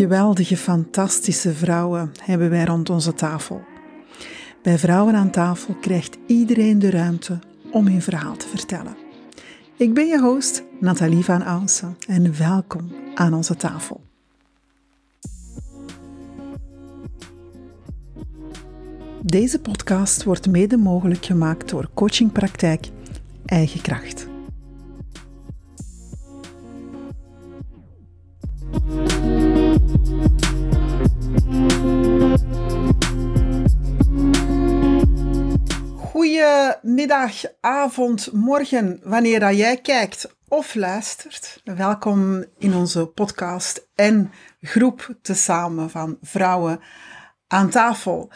geweldige, fantastische vrouwen hebben wij rond onze tafel. Bij Vrouwen aan tafel krijgt iedereen de ruimte om hun verhaal te vertellen. Ik ben je host, Nathalie van Ausen, en welkom aan onze tafel. Deze podcast wordt mede mogelijk gemaakt door coachingpraktijk Eigen Kracht. Goedemiddag, avond, morgen, wanneer dat jij kijkt of luistert. Welkom in onze podcast en groep tezamen van vrouwen aan tafel.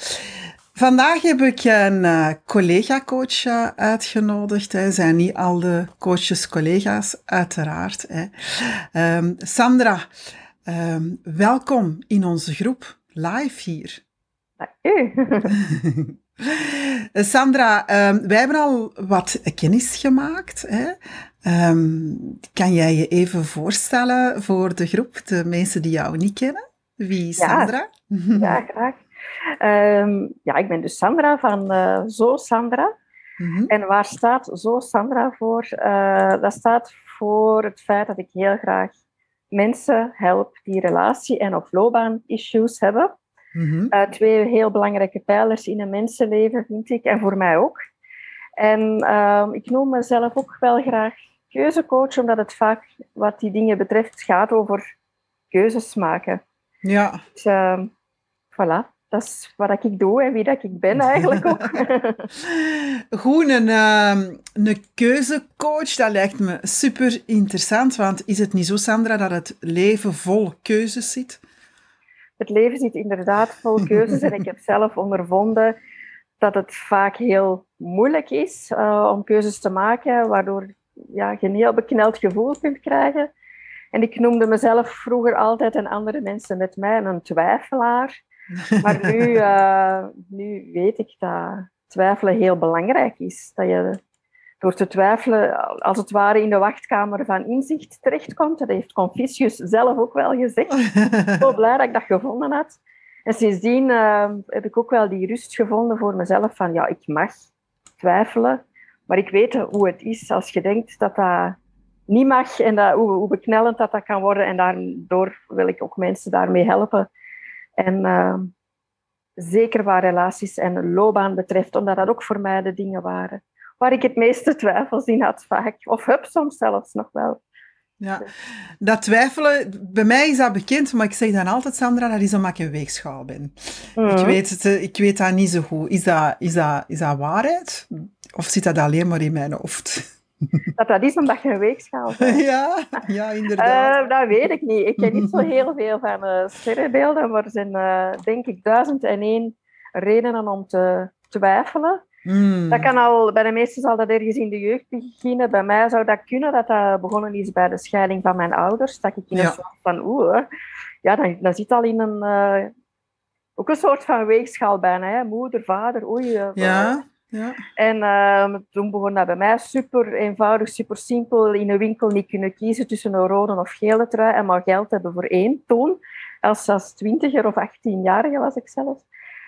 Vandaag heb ik een uh, collega-coach uh, uitgenodigd. Hè. Zijn niet al de coaches collega's, uiteraard. Hè. Um, Sandra, um, welkom in onze groep, live hier. Dank Sandra, um, wij hebben al wat kennis gemaakt. Hè. kan jij je even voorstellen voor de groep, de mensen die jou niet kennen? Wie is Sandra? Ja, ja graag. Um, ja, ik ben dus Sandra van uh, Zo Sandra. Mm-hmm. En waar staat Zo Sandra voor? Uh, dat staat voor het feit dat ik heel graag mensen help die relatie- en of loopbaan-issues hebben. Mm-hmm. Uh, twee heel belangrijke pijlers in een mensenleven, vind ik, en voor mij ook. En ik noem mezelf ook wel graag keuzecoach, omdat het vaak, wat die dingen betreft, gaat over keuzes maken. Ja. Dus, voilà dat is wat ik doe en wie dat ik ben eigenlijk ook. Goed, een, uh, een keuzecoach, dat lijkt me super interessant. Want is het niet zo, Sandra, dat het leven vol keuzes zit? Het leven zit inderdaad vol keuzes en ik heb zelf ondervonden dat het vaak heel moeilijk is uh, om keuzes te maken, waardoor ja, je een heel bekneld gevoel kunt krijgen. En ik noemde mezelf vroeger altijd en andere mensen met mij een twijfelaar. Maar nu, uh, nu weet ik dat twijfelen heel belangrijk is. Dat je door te twijfelen, als het ware in de wachtkamer van inzicht terechtkomt. Dat heeft Confucius zelf ook wel gezegd. Zo blij dat ik dat gevonden had. En sindsdien uh, heb ik ook wel die rust gevonden voor mezelf van ja, ik mag twijfelen, maar ik weet hoe het is als je denkt dat dat niet mag en dat, hoe, beknellend dat, dat kan worden. En daardoor wil ik ook mensen daarmee helpen en uh, zeker waar relaties en loopbaan betreft, omdat dat ook voor mij de dingen waren waar ik het meeste twijfels in had vaak. Of heb soms zelfs nog wel. Ja, dat twijfelen, bij mij is dat bekend, maar ik zeg dan altijd, Sandra, dat is omdat ik een weegschaal ben. Ik, mhm. weet het, eh, ik weet dat niet zo goed. Is dat, is, dat, is dat waarheid? Of zit dat alleen maar in mijn hoofd? Dat dat is omdat je een weegschaal bent. Ja, ja inderdaad. Uh, dat weet ik niet. Ik ken niet zo heel veel van uh, sterrenbeelden, maar er zijn uh, denk ik duizend en één redenen om te twijfelen. Mm. Dat kan al, bij de meesten zal dat ergens in de jeugd beginnen. Bij mij zou dat kunnen, dat dat begonnen is bij de scheiding van mijn ouders. Dat ik in een soort van, oeh, ja, dan, dan zit al in een, ook een soort van weegschaal bijna. Hè? Moeder, vader, oei. ja. Ja. En uh, toen begon dat bij mij super eenvoudig, super simpel. In een winkel niet kunnen kiezen tussen een rode of gele trui en maar geld hebben voor één toon. Als, als twintiger of achttienjarige was ik zelf.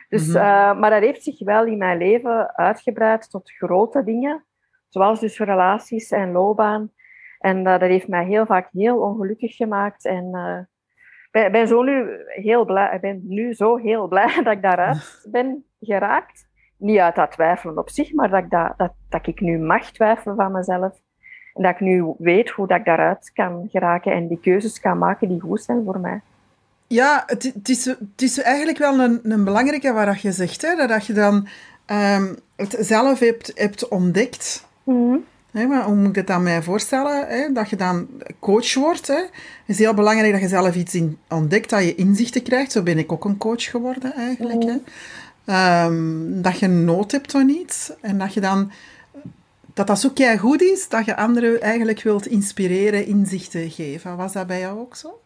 Dus, mm maar dat heeft zich wel in mijn leven uitgebreid tot grote dingen. Zoals dus relaties en loopbaan. En uh, dat heeft mij heel vaak heel ongelukkig gemaakt. En uh, ben, zo nu heel blij, ik ben nu zo heel blij dat ik daaruit ben geraakt niet uit dat twijfelen op zich, maar dat ik, dat, dat, dat ik nu mag twijfelen van mezelf. En dat ik nu weet hoe dat ik daaruit kan geraken en die keuzes kan maken die goed zijn voor mij. Ja, het, het, is, het is eigenlijk wel een, een belangrijke waar je zegt, hè, dat je dan um, het zelf hebt, hebt ontdekt. Mm maar hoe moet ik het dan mij voorstellen? Hè? Dat je dan coach wordt. Hè? Het is heel belangrijk dat je zelf iets in, ontdekt, dat je inzichten krijgt. Zo ben ik ook een coach geworden eigenlijk. Hè? Um, dat je nood hebt van iets en dat je dan dat dat zo goed is, dat je anderen eigenlijk wilt inspireren, inzichten geven. Was dat bij jou ook zo?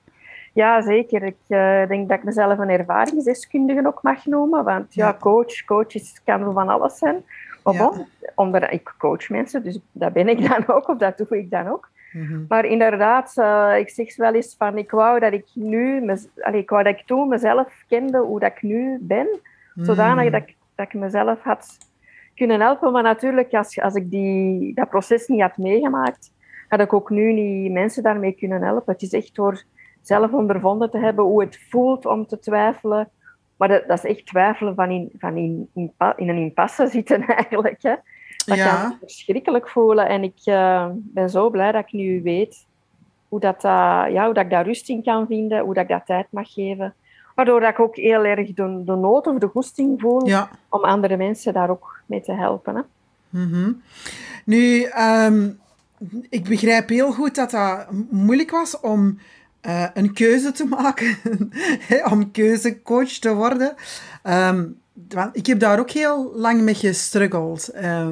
Ja, zeker. Ik uh, denk dat ik mezelf een ervaringsdeskundige ook mag noemen. Want ja, coach, coaches kan van alles zijn. Maar bon, omdat ik coach mensen, dus dat ben ik dan ook, of dat doe ik dan ook. Mhm. Maar inderdaad, uh, ik zeg wel eens van, ik wou dat ik nu, allee, ik wou dat ik toen mezelf kende hoe dat ik nu ben, mm. zodanig dat ik, dat ik mezelf had kunnen helpen. Maar natuurlijk, als, als ik die, dat proces niet had meegemaakt, had ik ook nu niet mensen daarmee kunnen helpen. Het is echt door zelf ondervonden te hebben hoe het voelt om te twijfelen. Maar dat, dat is echt twijfelen van in, van in, in, in een impasse zitten eigenlijk. Hè. Dat ja. kan verschrikkelijk voelen. En ik uh, ben zo blij dat ik nu weet hoe, dat, uh, ja, hoe dat ik daar rust in kan vinden, hoe dat ik dat tijd mag geven. Waardoor dat ik ook heel erg de, de nood of de goesting voel om andere mensen daar ook mee te helpen. Hè. Mm -hmm. Nu, um, ik begrijp heel goed dat dat moeilijk was om uh, een keuze te maken, om keuzecoach te worden. Um, ik heb daar ook heel lang mee gestruggeld. Uh,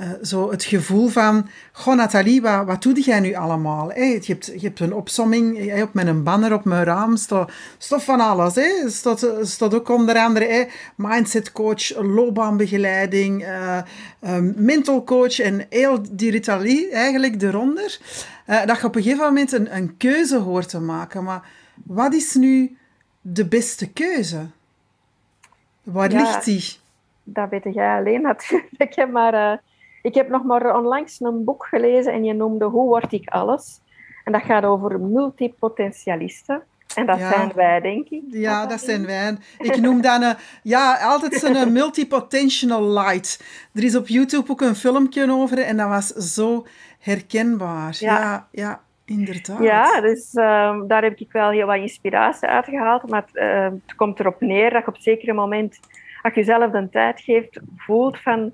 uh, zo het gevoel van, goh Nathalie, wat, wat doe jij nu allemaal? Hey, je, hebt, je hebt een opsomming hey, op met een banner op mijn raam, staat van alles. Hey. Staat, staat ook onder andere hey, mindset coach, loopbaanbegeleiding, uh, mental coach en heel die ritalie eigenlijk eronder. Uh, dat je op een gegeven moment een, een keuze hoort te maken. Maar wat is nu de beste keuze? Waar ligt die? Dat weet jij alleen natuurlijk. Maar ik heb nog maar onlangs een boek gelezen en je noemde Hoe word ik alles? En dat gaat over multipotentialisten. En dat zijn wij, denk ik. Ja, dat zijn wij. Ik noem dat een, ja, altijd zo'n multipotential light. Er is op YouTube ook een filmpje over en dat was zo herkenbaar. Ja, ja, inderdaad. Ja, dus ehm, daar heb ik wel heel wat inspiratie uit gehaald. Maar het, uh, het komt erop neer dat je op een zeker moment, als je jezelf de tijd geeft, voelt van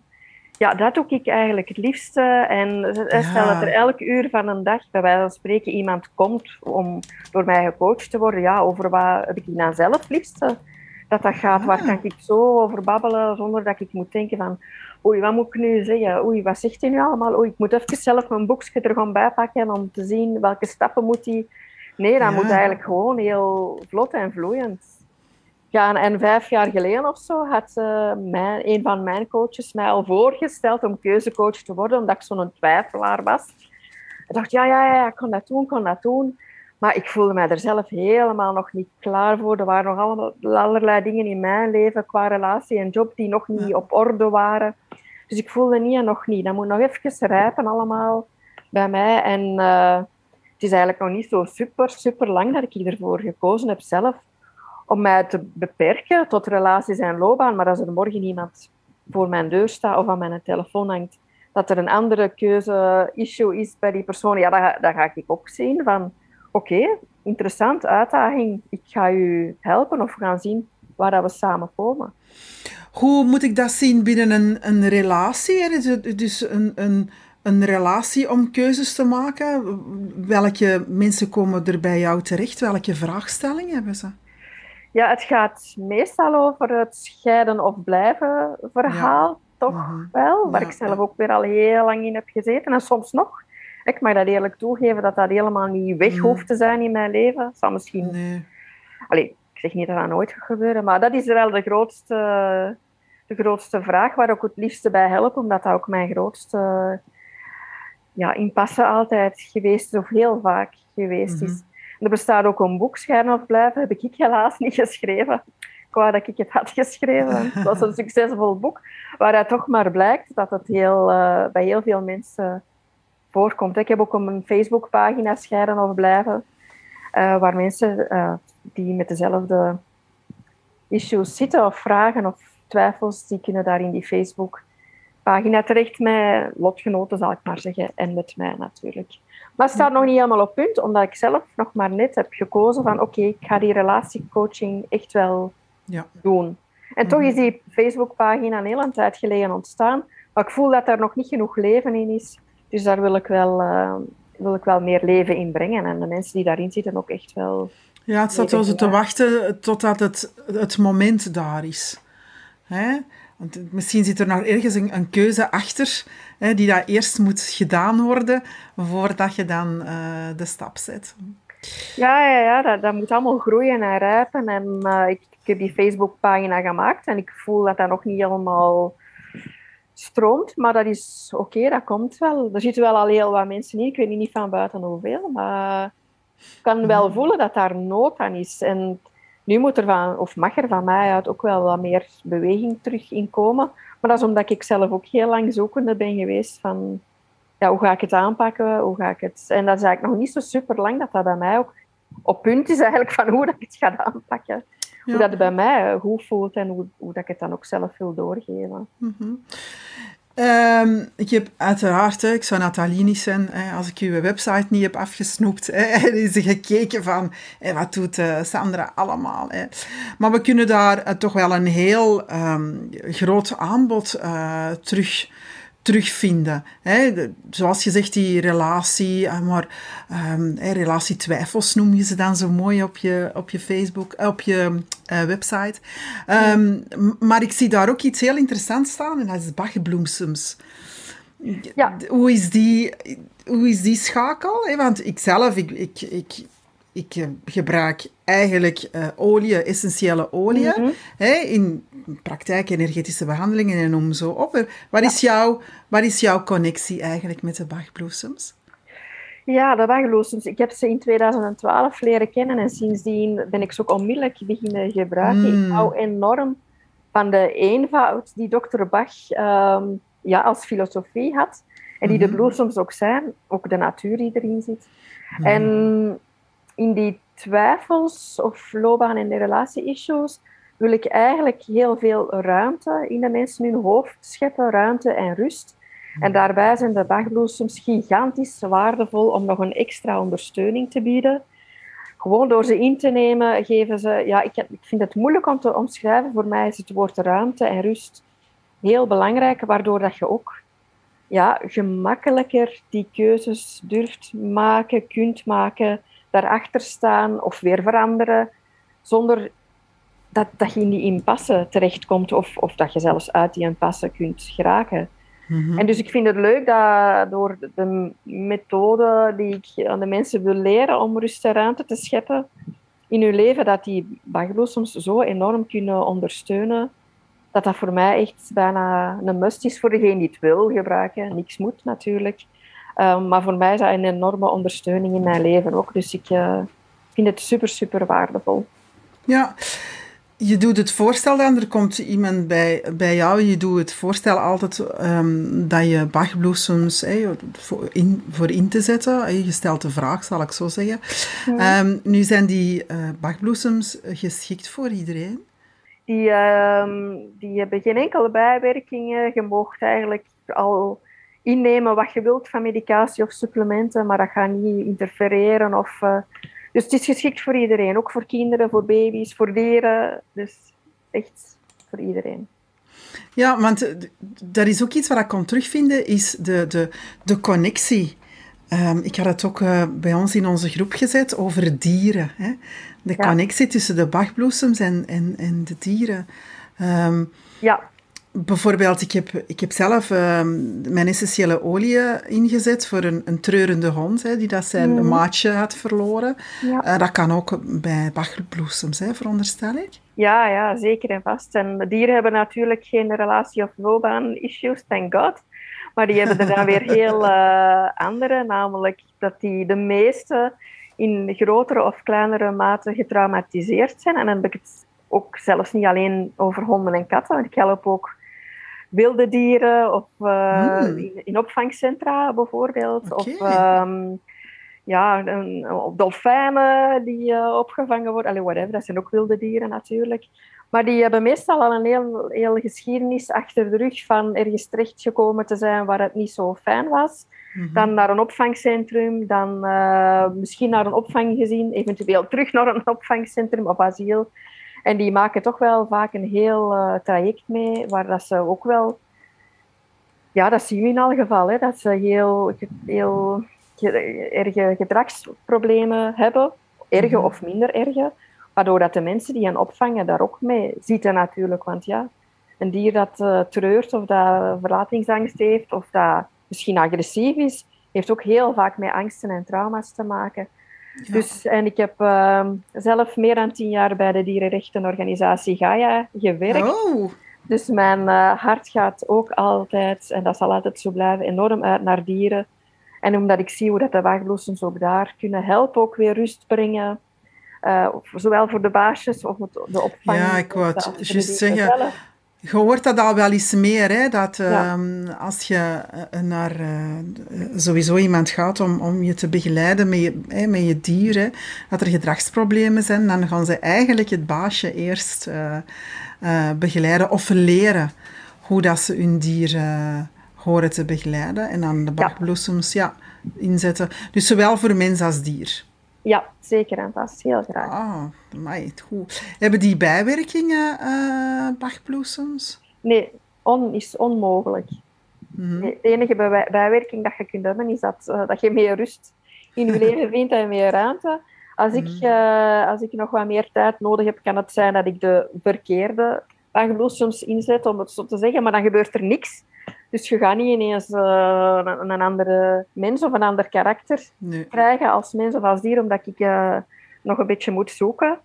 ja, dat doe ik eigenlijk het liefste. En stel dat er elk uur van een dag, bij wijze van spreken, iemand komt om door mij gecoacht te worden, ja, over wat heb ik dan zelf het liefste? Dat dat gaat, waar kan ik zo over babbelen zonder dat ik moet denken van oei, wat moet ik nu zeggen? Oei, wat zegt hij nu allemaal? Oei, ik moet even zelf mijn boekje er gewoon bij pakken om te zien welke stappen moet hij... Nee, dat moet eigenlijk gewoon heel vlot en vloeiend. Ja, en vijf jaar geleden of zo had uh, mijn, een van mijn coaches mij al voorgesteld om keuzecoach te worden, omdat ik zo'n twijfelaar was. Ik dacht, ja, ja, ja, ik kon dat doen, ik kon dat doen. Maar ik voelde mij er zelf helemaal nog niet klaar voor. Er waren nog allemaal, allerlei dingen in mijn leven qua relatie en job die nog niet op orde waren. Dus ik voelde niet en nog niet. Dat moet nog even rijpen allemaal bij mij. En uh, het is eigenlijk nog niet zo super, super lang dat ik ervoor gekozen heb zelf om mij te beperken tot relaties en loopbaan. Maar als er morgen iemand voor mijn deur staat of aan mijn telefoon hangt, dat er een andere keuze-issue is bij die persoon, ja, dan ga ik ook zien van, oké, interessant, uitdaging, ik ga u helpen of we gaan zien waar we samen komen. Hoe moet ik dat zien binnen een, een relatie? Dus een, een, een relatie om keuzes te maken? Welke mensen komen er bij jou terecht? Welke vraagstellingen hebben ze? Ja, het gaat meestal over het scheiden of blijven verhaal, toch mhm. wel. Waar ik zelf ook weer al heel lang in heb gezeten. En soms nog. Ik mag dat eerlijk toegeven dat dat helemaal niet weg mhm. hoeft te zijn in mijn leven. Dat zal misschien... Nee. Allee, ik zeg niet dat dat nooit gaat gebeuren, maar dat is wel de grootste, de grootste vraag waar ik het liefste bij help, omdat dat ook mijn grootste ja, impasse altijd geweest is, of heel vaak geweest is. Er bestaat ook een boek, Schijnen of Blijven, heb ik helaas niet geschreven. Ik dat ik het had geschreven. Het was een succesvol boek, waaruit toch maar blijkt dat het heel, uh, bij heel veel mensen voorkomt. Ik heb ook een Facebookpagina, Scheiden of Blijven, uh, waar mensen uh, die met dezelfde issues zitten of vragen of twijfels, die kunnen daar in die Facebookpagina terecht met lotgenoten, zal ik maar zeggen, en met mij natuurlijk. Maar het staat nog niet helemaal op punt, omdat ik zelf nog maar net heb gekozen van oké, ik ga die relatiecoaching echt wel ja. doen. En toch is die Facebookpagina een hele tijd geleden ontstaan, maar ik voel dat daar nog niet genoeg leven in is. Dus daar wil ik wel, uh, wil ik wel meer leven in brengen. En de mensen die daarin zitten ook echt wel... Ja, het staat zo te wachten totdat het, het moment daar is. Hè? Want misschien zit er nog ergens een, een keuze achter hè, die dat eerst moet gedaan worden voordat je dan uh, de stap zet. Ja, ja, ja dat, dat moet allemaal groeien en rijpen. En uh, ik, ik, heb die Facebookpagina gemaakt en ik voel dat dat nog niet helemaal stroomt, maar dat is oké, dat komt wel. Er zitten wel al heel wat mensen in, ik weet niet van buiten hoeveel, maar ik kan wel mhm. voelen dat daar nood aan is. En nu moet er van, of mag er van mij uit ook wel wat meer beweging terug in komen. Maar dat is omdat ik zelf ook heel lang zoekende ben geweest van ja, hoe ga ik het aanpakken, hoe ga ik het... En dat is eigenlijk nog niet zo super lang dat dat bij mij ook op punt is eigenlijk van hoe dat ik het ga aanpakken. Hoe dat het bij mij goed voelt en hoe, hoe dat ik het dan ook zelf wil doorgeven. Mm ik heb uiteraard, ik zou Nathalie niet zijn als ik uw website niet heb afgesnoept. En is gekeken van wat doet uh, Sandra allemaal. Maar we kunnen daar uh, toch wel een heel um, groot aanbod uh, terug terugvinden. Hè? Zoals je zegt, die relatie, eh, maar um, relatietwijfels noem je ze dan zo mooi op je, op je Facebook, op je uh, website. Um, maar ik zie daar ook iets heel interessants staan en dat is bachbloesems. Ja. Hoe, is die, hoe is die schakel? Want ik zelf, ik, ik, ik, ik eh, gebruik eigenlijk uh, olie, essentiële olie, mm -hmm. hè, in praktijk energetische behandelingen en om zo op. Wat, is jouw, wat is jouw connectie eigenlijk met de Bachbloesems? Ja, de Bachbloesems. Ik heb ze in 2012 leren kennen en sindsdien ben ik ze ook onmiddellijk beginnen gebruiken. Ik mm. hou enorm van de eenvoud die dokter Bach um, ja, als filosofie had. En die de mhm. bloesems ook zijn, ook de natuur die erin zit. Mm. En in die twijfels of loopbaan- en relatie-issues wil ik eigenlijk heel veel ruimte in de mensen hun hoofd scheppen, ruimte en rust. En daarbij zijn de Bachbloesems gigantisch waardevol om nog een extra ondersteuning te bieden. Gewoon door ze in te nemen, geven ze... Ja, ik, ik vind het moeilijk om te omschrijven. Voor mij is het woord ruimte en rust heel belangrijk, waardoor dat je ook ja, gemakkelijker die keuzes durft maken, kunt maken, daarachter staan of weer veranderen, zonder dat, dat je in die impasse terechtkomt of, of dat je zelfs uit die impasse kunt geraken. Mhm. En dus ik vind het leuk dat door de methode die ik aan de mensen wil leren om rust en ruimte te scheppen in hun leven, dat die soms zo enorm kunnen ondersteunen, dat dat voor mij echt bijna een must is voor degene die het wil gebruiken. Niks moet natuurlijk. Um, maar voor mij is dat een enorme ondersteuning in mijn leven ook. Dus ik uh, vind het super, super waardevol. Ja, je doet het voorstel dan, er komt iemand bij, bij jou, je doet het voorstel altijd um, dat je bachbloesems hey, voor, in, voor in te zetten. Je stelt de vraag, zal ik zo zeggen. Um, nu zijn die uh, bachbloesems geschikt voor iedereen? Die, um, die hebben geen enkele bijwerkingen. Je moogt eigenlijk al innemen wat je wilt van medicatie of supplementen, maar dat gaat niet interfereren. Of, uh, dus het is geschikt voor iedereen, ook voor kinderen, voor baby's, voor dieren. Dus echt voor iedereen. Ja, want dat is ook iets wat ik kon terugvinden, is de, de, de connectie. Um, ik had het ook uh, bij ons in onze groep gezet over dieren. Hè? De ja. connectie tussen de bachbloesems en, en, en de dieren. Um, ja. Bijvoorbeeld, ik heb, ik heb zelf uh, mijn essentiële olie ingezet voor een, een treurende hond, hè, die dat zijn mm. maatje had verloren. Ja. Uh, dat kan ook bij bachelbloesems, hè, veronderstel ik. Ja, ja, zeker en vast. En dieren hebben natuurlijk geen relatie- of loopbaan-issues, thank god. Maar die hebben er dan weer heel uh, andere, namelijk dat die de meeste in grotere of kleinere mate getraumatiseerd zijn. En dan heb ik het ook zelfs niet alleen over honden en katten, want ik help ook wilde dieren of uh, in, in, opvangcentra bijvoorbeeld. Of um, ja, dolfijnen die uh, opgevangen worden. Allee, whatever, dat zijn ook wilde dieren natuurlijk. Maar die hebben meestal al een heel, heel geschiedenis achter de rug van ergens terechtgekomen te zijn waar het niet zo fijn was. Mhm. Dan naar een opvangcentrum, dan uh, misschien naar een opvanggezin, eventueel terug naar een opvangcentrum of asiel. En die maken toch wel vaak een heel uh, traject mee, waar dat ze ook wel... Ja, dat zien we in alle geval, hè, dat ze heel, heel erge gedragsproblemen hebben. Erge mhm. of minder erge. Waardoor dat de mensen die hen opvangen daar ook mee zitten natuurlijk. Want ja, een dier dat uh, treurt of dat verlatingsangst heeft of dat misschien agressief is, heeft ook heel vaak met angsten en trauma's te maken. Dus, en ik heb uh, zelf meer dan tien jaar bij de dierenrechtenorganisatie Gaia gewerkt. Oh. Dus mijn uh, hart gaat ook altijd, en dat zal altijd zo blijven, enorm uit naar dieren. En omdat ik zie hoe dat de wachtbloesems ook daar kunnen helpen, ook weer rust brengen. Uh, zowel voor de baasjes of de opvang. Ja, ik wou het juist zeggen. Je hoort dat al wel eens meer, hè? dat ja. um, als je uh, naar uh, sowieso iemand gaat om, om je te begeleiden met je, hè, met je dier, hè, dat er gedragsproblemen zijn, dan gaan ze eigenlijk het baasje eerst begeleiden of leren hoe dat ze hun dier horen te begeleiden en dan de bakbloesems ja. inzetten. Dus zowel voor mens als dier. Ja, zeker en vast. Heel graag. Ah, amai, goed. Hebben die bijwerkingen, uh? Nee, on, is onmogelijk. Mm De enige bijwerking dat je kunt hebben, is dat, uh, dat je meer rust in je leven vindt en meer ruimte. Als ik, uh, als ik nog wat meer tijd nodig heb, kan het zijn dat ik de verkeerde bakbloesems inzet, om het zo te zeggen, maar dan gebeurt er niks. Dus je gaat niet ineens uh, een, een, andere mens of een ander karakter krijgen als mens of als dier, omdat ik uh, nog een beetje moet zoeken.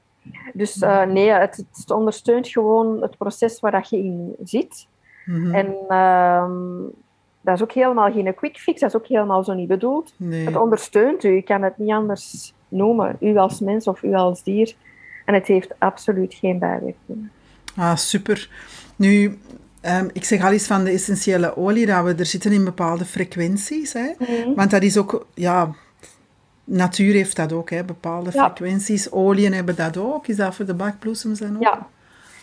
Dus uh, nee, het, het, ondersteunt gewoon het proces waar dat je in zit. Mm -hmm. En ehm, dat is ook helemaal geen quick fix, dat is ook helemaal zo niet bedoeld. Nee. Het ondersteunt u, je kan het niet anders noemen, u als mens of u als dier. En het heeft absoluut geen bijwerkingen. Ah, super. Nu, Um, ik zeg al eens van de essentiële olie dat we er zitten in bepaalde frequenties. Hè? Mm. Want dat is ook, ja, natuur heeft dat ook, hè? bepaalde ja. frequenties. Oliën hebben dat ook. Is dat voor de bakbloesems dan ook? Ja.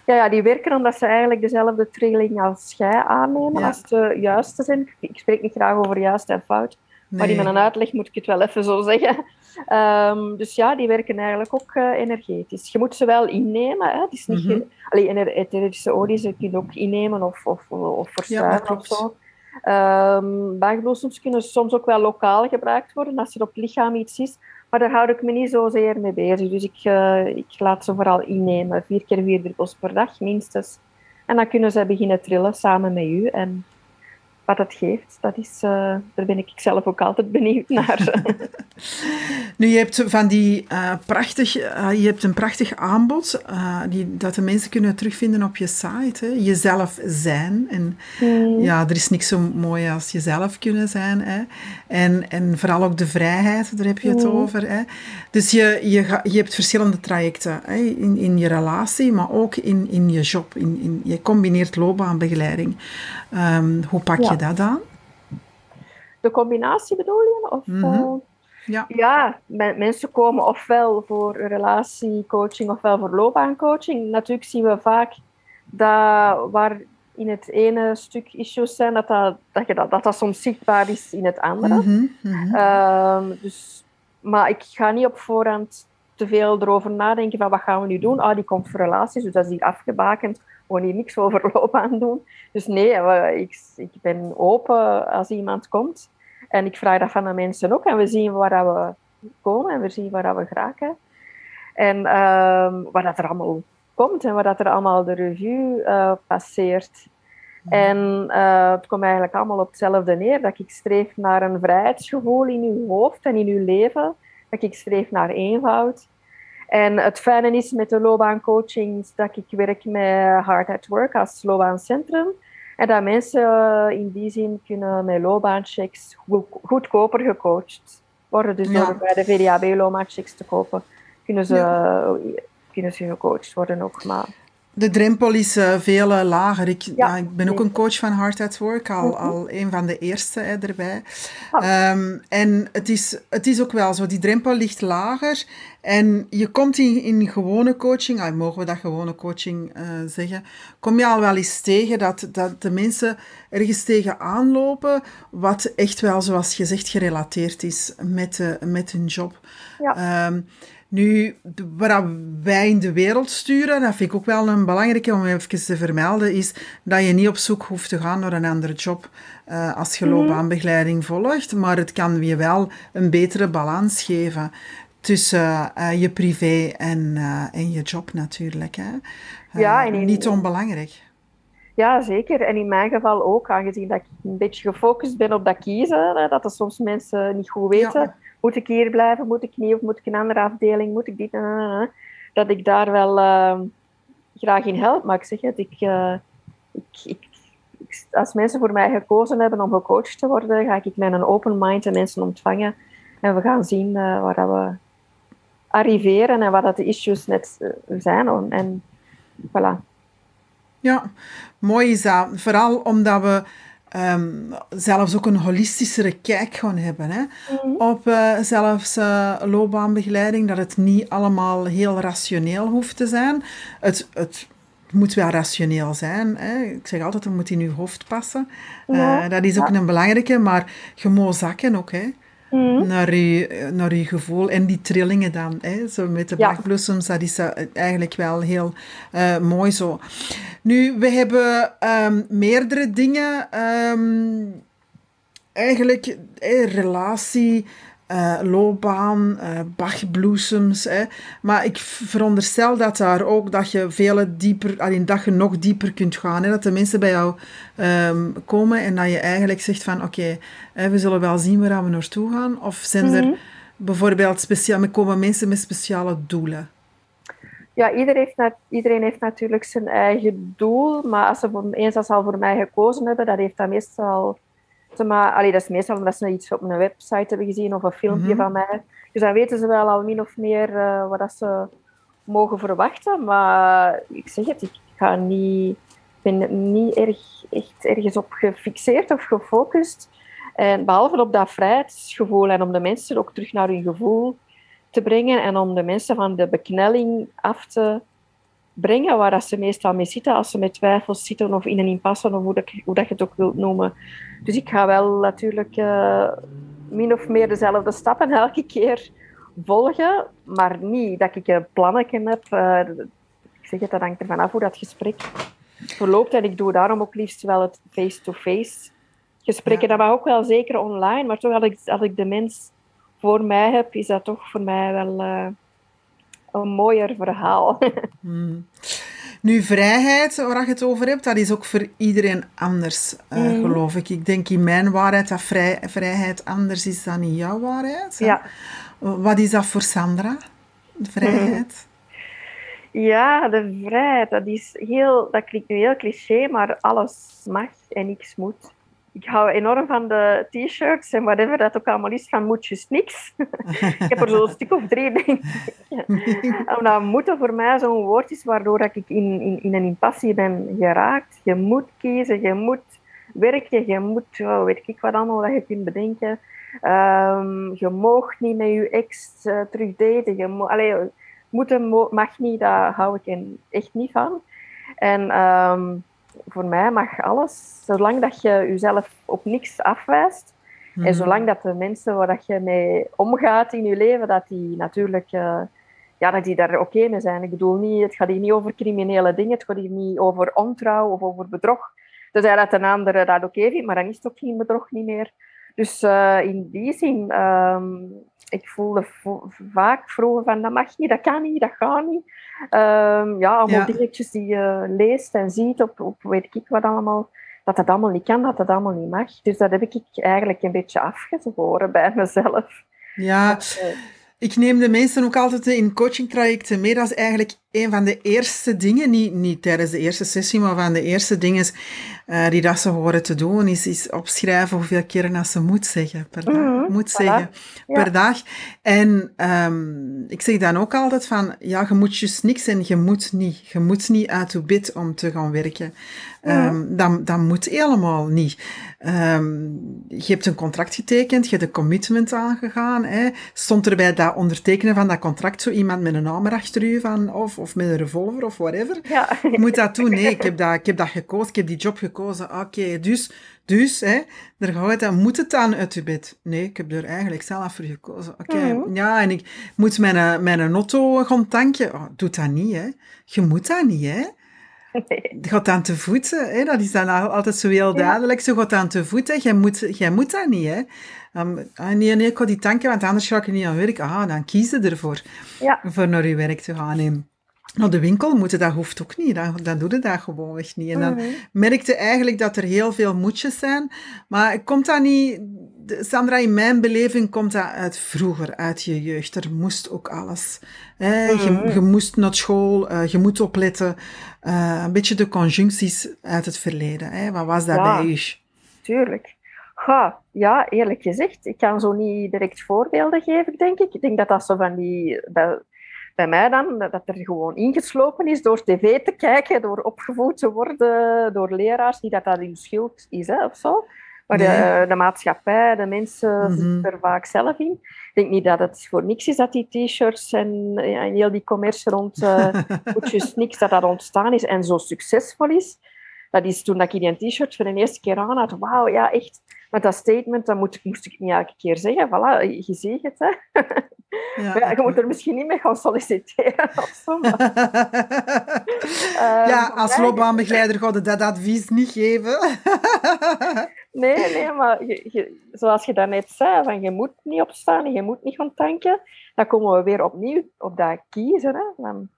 Ja, ja, die werken omdat ze eigenlijk dezelfde trilling als jij aannemen, ja. als de juiste zijn. Ik spreek niet graag over juist en fout, nee. maar in mijn uitleg moet ik het wel even zo zeggen. Um, dus ja, die werken eigenlijk ook uh, energetisch. Je moet ze wel innemen. Hè. Het is niet mm -hmm. Allee, etherische olie ze kun je ook innemen of, of, of verstuiven ja, of zo. Um, Baagbloesems kunnen soms ook wel lokaal gebruikt worden als er op het lichaam iets is. Maar daar houd ik me niet zozeer mee bezig. Dus ik, uh, ik laat ze vooral innemen. Vier keer vier druppels per dag minstens. En dan kunnen ze beginnen trillen samen met u. En wat dat geeft, dat is, uh, daar ben ik zelf ook altijd benieuwd naar. nu, je hebt van die uh, prachtig, uh, je hebt een prachtig aanbod die, dat de mensen kunnen terugvinden op je site. Hè? Jezelf zijn. En mm. ja, er is niks zo mooi als jezelf kunnen zijn. Hè? En, en vooral ook de vrijheid, daar heb je het mm. over. Hè? Dus je, je, je hebt verschillende trajecten hè? In, in je relatie, maar ook in, in je job. In, in, je combineert loopbaanbegeleiding. Um, hoe pak je dat aan? De combinatie bedoel je? Of, mm -hmm. Ja, ja mensen komen ofwel voor relatiecoaching ofwel voor loopbaancoaching. Natuurlijk zien we vaak dat waar in het ene stuk issues zijn, dat dat, dat, dat, dat, dat soms zichtbaar is in het andere. Mm -hmm. um, dus, maar ik ga niet op voorhand te veel erover nadenken van wat gaan we nu doen. Ah, die komt voor relaties, dus dat is hier afgebakend gewoon hier niks over loopbaan doen. Dus nee, ik, ik ben open als iemand komt. En ik vraag dat van de mensen ook. En we zien waar we komen en we zien waar we geraken. En um, waar dat er allemaal komt en waar dat er allemaal de revue uh, passeert. En uh, het komt eigenlijk allemaal op hetzelfde neer. Dat ik streef naar een vrijheidsgevoel in uw hoofd en in uw leven. Dat ik streef naar eenvoud. En het fijne is met de loopbaancoaching dat ik werk met Hard at Work als loopbaancentrum. En dat mensen eh, in die zin kunnen met loopbaanchecks goedkoper gecoacht worden. Dus door bij de VDAB loopbaanchecks te kopen, kunnen ze, ja. kunnen ze gecoacht worden ook. Maar de drempel is uh, veel uh, lager. Ik, ja, ik ben ook een coach van Hard at Work, al, mm -hmm. al een van de eerste hè, erbij. Oh. Um, en het is, het is ook wel zo, die drempel ligt lager. En je komt in, in gewone coaching, ah, mogen we dat gewone coaching uh, zeggen, kom je al wel eens tegen dat, dat de mensen ergens tegen aanlopen, wat echt wel, zoals je zegt, gerelateerd is met, met hun job. Ja. Um, nu, waar wij in de wereld sturen, dat vind ik ook wel een belangrijke om even te vermelden, is dat je niet op zoek hoeft te gaan naar een andere job uh, als je loopbaanbegeleiding volgt, maar het kan je wel een betere balans geven tussen uh, je privé en, uh, en je job natuurlijk. Hè. ja, en in, niet onbelangrijk. Ja, zeker. En in mijn geval ook, aangezien dat ik een beetje gefocust ben op dat kiezen, dat er soms mensen niet goed weten. Ja moet ik hier blijven, moet ik niet, of moet ik een andere afdeling, moet ik dit, dat ik daar wel graag in help. Maar ik zeg het, ik, uh, ik, als mensen voor mij gekozen hebben om gecoacht te worden, ga ik met een open mind de mensen ontvangen. En we gaan zien uh, waar dat we arriveren en wat dat de issues net uh, zijn. En voilà. Ja, mooi is dat. Vooral omdat we um, zelfs ook een holistischere kijk gaan hebben hè? Mm. op uh, zelfs uh, loopbaanbegeleiding. Dat het niet allemaal heel rationeel hoeft te zijn. Het, het moet wel rationeel zijn. Hè? Ik zeg altijd, het moet in je hoofd passen. Ja. Uh, dat is ook ja. een belangrijke, maar je moet zakken ook. Hè? Mm. Naar, je, naar je gevoel en die trillingen dan. Hè? Zo met de ja. dat is uh, eigenlijk wel heel uh, mooi zo. Nu, we hebben um, meerdere dingen. Um, eigenlijk eh, relatie, uh, loopbaan, uh, bachbloesems. Hè. Maar ik veronderstel dat daar ook dat je veel dieper, alleen dat je nog dieper kunt gaan. Hè. Dat de mensen bij jou um, komen en dat je eigenlijk zegt van oké, okay, we zullen wel zien waar we naartoe gaan. Of zijn er mm-hmm. bijvoorbeeld speciaal, komen mensen met speciale doelen? Ja, iedereen heeft, iedereen heeft natuurlijk zijn eigen doel, maar als ze voor, eens als ze al voor mij gekozen hebben, dat heeft dat meestal maar, allee, dat is meestal omdat ze iets op een website hebben gezien of een filmpje mhm. van mij. Dus dan weten ze wel al min of meer uh, wat dat ze mogen verwachten. Maar ik zeg het, ik ga niet, ben niet erg, echt ergens op gefixeerd of gefocust. En behalve op dat vrijheidsgevoel en om de mensen ook terug naar hun gevoel te brengen en om de mensen van de beknelling af te brengen waar dat ze meestal mee zitten als ze met twijfels zitten of in een impasse of hoe dat, hoe dat je het ook wilt noemen. Dus ik ga wel natuurlijk uh, min of meer dezelfde stappen elke keer volgen, maar niet dat ik een plannetje heb. Uh, ik zeg het, dat hangt ervan af hoe dat gesprek verloopt. En ik doe daarom ook liefst wel het face-to-face gesprekken. Ja. Dat mag ook wel zeker online, maar toch als ik, als ik de mens voor mij heb, is dat toch voor mij wel... Uh, een mooier verhaal. Hmm. Nu, vrijheid, waar je het over hebt, dat is ook voor iedereen anders, uh, geloof ik. Ik denk in mijn waarheid dat vrij, vrijheid anders is dan in jouw waarheid. Ja. Wat is dat voor Sandra, de vrijheid? Ja, de vrijheid, dat is heel, dat klinkt nu heel cliché, maar alles mag en niks moet ik hou enorm van de t-shirts en whatever dat ook allemaal is, van moetjes niks. ik heb er zo'n stuk of drie, denk ik. Omdat moeten voor mij zo'n woord is waardoor ik in, in, in een impasse ben geraakt. Je moet kiezen, je moet werken, je moet, oh, weet ik wat allemaal dat je kunt bedenken. Um, je mag niet met je ex uh. Je mo Allee, moeten mag niet, daar hou ik echt niet van. En... Um, voor mij mag alles, zolang dat je jezelf op niks afwijst. En hmm. zolang dat de mensen waar dat je mee omgaat in je leven, dat die natuurlijk uh, ja, dat die daar oké mee zijn. Ik bedoel, niet, het gaat hier niet over criminele dingen, het gaat hier niet over ontrouw of over bedrog. Tenzij dat een andere dat oké vindt, maar dan is het ook geen bedrog niet meer. Dus uh, in die zin, um, ik voelde vaak vroeger van dat mag niet, dat kan niet, dat gaat niet. Um, ja, allemaal ja. dingetjes die je leest en ziet op, op weet ik wat allemaal, dat dat allemaal niet kan, dat dat allemaal niet mag. Dus dat heb ik eigenlijk een beetje afgezworen bij mezelf. Ja, dat, uh, ik neem de mensen ook altijd in coachingtrajecten mee. Dat is eigenlijk een van de eerste dingen, niet, niet tijdens de eerste sessie, maar van de eerste dingen uh, die dat ze horen te doen, is, is opschrijven hoeveel keren dat ze moet zeggen per dag. Mm -hmm. Moet voilà. zeggen per dag. En um, ik zeg dan ook altijd van, ja, je moet juist niks en je moet niet. Je moet niet uit je bed om te gaan werken. Um, dat, dat moet helemaal niet. Um, je hebt een contract getekend, je hebt een commitment aangegaan. Hè. Stond er bij dat ondertekenen van dat contract zo iemand met een hamer achter u van, of, of met een revolver of whatever? Ja. Je moet dat doen. Nee, ik heb dat, ik heb dat gekozen, ik heb die job gekozen. Oké, okay, dus, dus hè, daar gaat dan. Moet het dan uit je bed? Nee, ik heb er eigenlijk zelf voor gekozen. Oké, okay, mm ja, en ik moet mijn, mijn auto gaan tanken. Oh, doe dat niet, hè. Je moet dat niet, hè. Nee. Gaat aan te voeten, hè? dat is dan altijd zo heel duidelijk. Zo gaat aan te voeten, jij moet, jij moet dat niet. Hè? Um, ah, nee, nee, ik ga die tanken, want anders ga ik niet aan werk. Ah, dan kies je ervoor, ja. voor naar je werk te gaan. En naar de winkel moeten, dat hoeft ook niet. Dan, dan doe je dat gewoon echt niet. En dan -hmm. merkte eigenlijk dat er heel veel moedjes zijn. Maar komt dat niet Sandra, in mijn beleving komt dat uit vroeger, uit je jeugd. Er moest ook alles. Hè? Je, Mhm. je moest naar school, eh, je moet opletten. Eh, een beetje de conjuncties uit het verleden. Hè? Wat was dat Ja. bij u? Tuurlijk. Ja, ja, eerlijk gezegd, ik kan zo niet direct voorbeelden geven, denk ik. Ik denk dat dat zo van die... bij mij dan, dat er gewoon ingeslopen is door tv te kijken, door opgevoed te worden door leraars. Niet dat dat hun schuld is, hè, of zo. Maar Nee. de, de maatschappij, de mensen Mhm. zitten er vaak zelf in. Ik denk niet dat het voor niks is dat die t-shirts en, en heel die commercie rond uh, niks, dat dat ontstaan is en zo succesvol is. Dat is toen dat ik die t-shirt voor de eerste keer aan had. Wauw, ja, echt. Met dat statement, dat moet, moest ik niet elke keer zeggen. Voilà, je ziet het, hè. Maar ja, je moet er misschien niet mee gaan solliciteren of zo. maar, eh, ja, als loopbaanbegeleider ga je dat advies niet geven. Nee, nee, maar je, je- zoals je daarnet zei, van je moet niet opstaan en je moet niet gaan tanken, dan komen we weer opnieuw op dat kiezen. Hè? Van,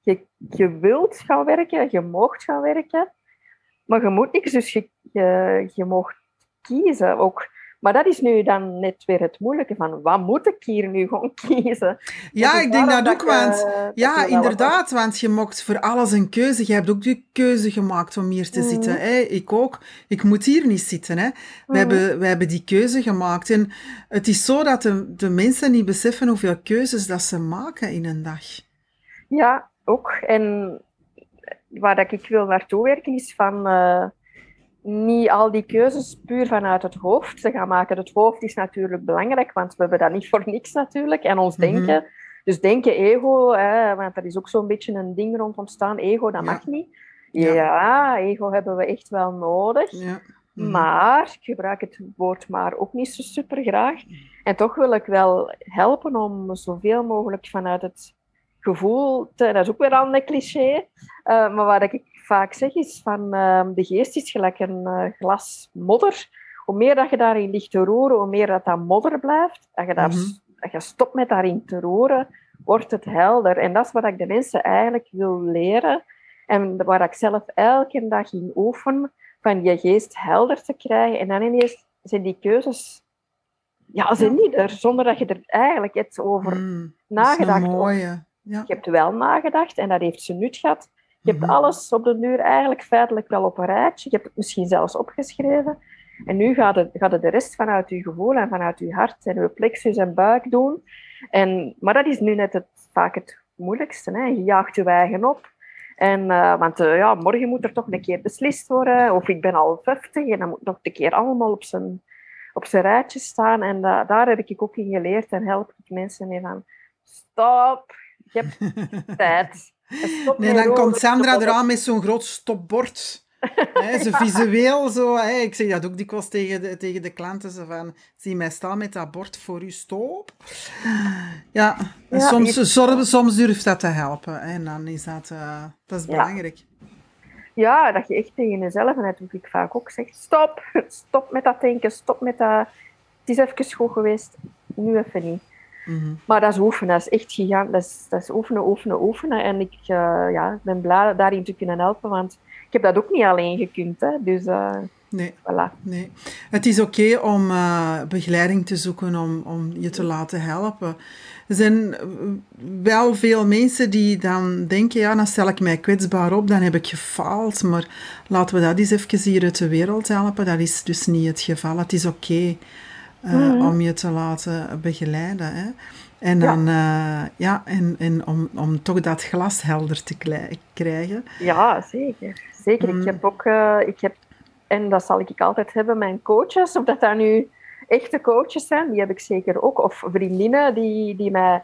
je, je wilt gaan werken, je moogt gaan werken, maar je moet niks, dus je, je, je kiezen ook. Maar dat is nu dan net weer het moeilijke van, wat moet ik hier nu gaan kiezen? ja, ik denk dat ook, want... dat Ja, wel inderdaad, want je mocht voor alles een keuze. Je hebt ook de keuze gemaakt om hier te Mhm. zitten. Hè? Ik ook. Ik moet hier niet zitten. Hè? We, Mhm. hebben, we hebben die keuze gemaakt. En het is zo dat de, de mensen niet beseffen hoeveel keuzes dat ze maken in een dag. Ja, ook. En waar dat ik wil naartoe werken is van eh, niet al die keuzes puur vanuit het hoofd te gaan maken. Het hoofd is natuurlijk belangrijk, want we hebben dat niet voor niks natuurlijk. En ons Mhm. denken. Dus denken, ego, hè, want er is ook zo'n beetje een ding rond ontstaan. Ego, dat Ja. mag niet. Ja. Ja. ego hebben we echt wel nodig. Ja. Mhm. Maar, ik gebruik het woord maar ook niet zo super graag. En toch wil ik wel helpen om zoveel mogelijk vanuit het gevoel te... Dat is ook weer al een cliché. eh, maar wat ik vaak zeg is van... ehm, de geest is gelijk een eh, glas modder. Hoe meer dat je daarin ligt te roeren, hoe meer dat dat modder blijft. Dat je, daar, dat je stopt met daarin te roeren, wordt het helder. En dat is wat ik de mensen eigenlijk wil leren. En waar ik zelf elke dag in oefen van je geest helder te krijgen. En dan ineens zijn die keuzes... Ja, zijn niet er, zonder dat je er eigenlijk iets over Mm, nagedacht mooie. Ja. Je hebt wel nagedacht en dat heeft ze nut gehad. Je hebt Mhm. alles op de duur eigenlijk feitelijk wel op een rijtje. Je hebt het misschien zelfs opgeschreven. En nu gaat het, gaat het de rest vanuit je gevoel en vanuit je hart en je plexus en buik doen. En, maar dat is nu net het, vaak het moeilijkste. Hè? Je jaagt je eigen op. En, eh, want eh, ja, morgen moet er toch een keer beslist worden. Of ik ben al 50 en dan moet nog een keer allemaal op zijn, op zijn rijtje staan. En da- daar heb ik ook in geleerd en help ik mensen mee van... Stop, je hebt tijd. Nee, dan komt Sandra eraan met zo'n groot stopbord. Hè, zo visueel zo. Hè. Ik zeg dat ook dikwijls tegen de, tegen de klanten. Zo van, zie mij staan met dat bord voor u, stop. Ja, en Ja, soms, je- soms, soms durft dat te helpen. En dan is dat, eh, dat is Ja. belangrijk. Ja, dat je echt tegen jezelf, en dat doe ik vaak ook, zegt stop, stop met dat denken, stop met dat... Het is even goed geweest, nu even niet. Mhm. Maar dat is oefenen, dat is echt gigantisch. Dat is, dat is oefenen, oefenen, oefenen. En ik eh, ja, ben blij daarin te kunnen helpen, want ik heb dat ook niet alleen gekund. Hè. Dus eh, Nee, voilà. nee. Het is oké om eh, begeleiding te zoeken, om, om je te laten helpen. Er zijn wel veel mensen die dan denken, ja, dan stel ik mij kwetsbaar op, dan heb ik gefaald. Maar laten we dat eens even hier uit de wereld helpen. Dat is dus niet het geval. Het is oké eh, Mhm. om je te laten begeleiden. Hè. En, dan, ja. ja, en, en om, om toch dat glas helder te krijgen. Ja, zeker. Zeker. Mm. Ik heb ook, eh, ik heb, en dat zal ik altijd hebben, mijn coaches, of dat dat nu echte coaches zijn, die heb ik zeker ook. Of vriendinnen die, die mij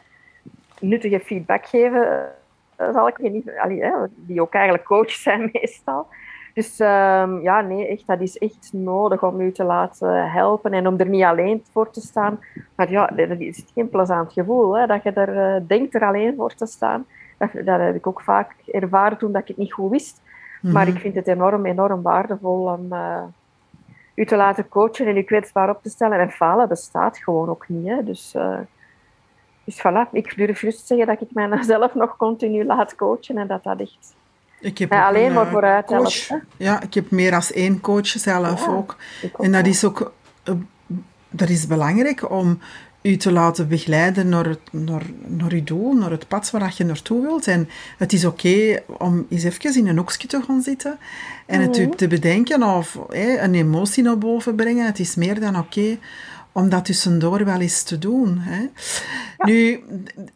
nuttige feedback geven, eh, zal ik je niet, allee, hè, die ook eigenlijk coaches zijn meestal. Dus ehm, ja, nee, echt, dat is echt nodig om u te laten helpen en om er niet alleen voor te staan. Maar ja, dat is geen plezant gevoel, hè, dat je er uh, denkt er alleen voor te staan. Dat, dat heb ik ook vaak ervaren toen dat ik het niet goed wist. Maar Mhm. ik vind het enorm, enorm waardevol om uh, u te laten coachen en u kwetsbaar op te stellen. En falen bestaat gewoon ook niet. Hè. Dus, uh, dus voilà, ik durf juist zeggen dat ik mijzelf nog continu laat coachen en dat dat echt... Ik heb ja, alleen een, maar vooruit coach. Ja, ik heb meer dan één coach zelf ja, ook. ook. En dat is ook dat is belangrijk om u te laten begeleiden naar, het, naar, naar uw doel, naar het pad waar je naartoe wilt. En het is oké om eens even in een hoekje te gaan zitten en het u mhm. te bedenken of een emotie naar boven brengen. Het is meer dan oké om dat tussendoor wel eens te doen. Hè. Nu,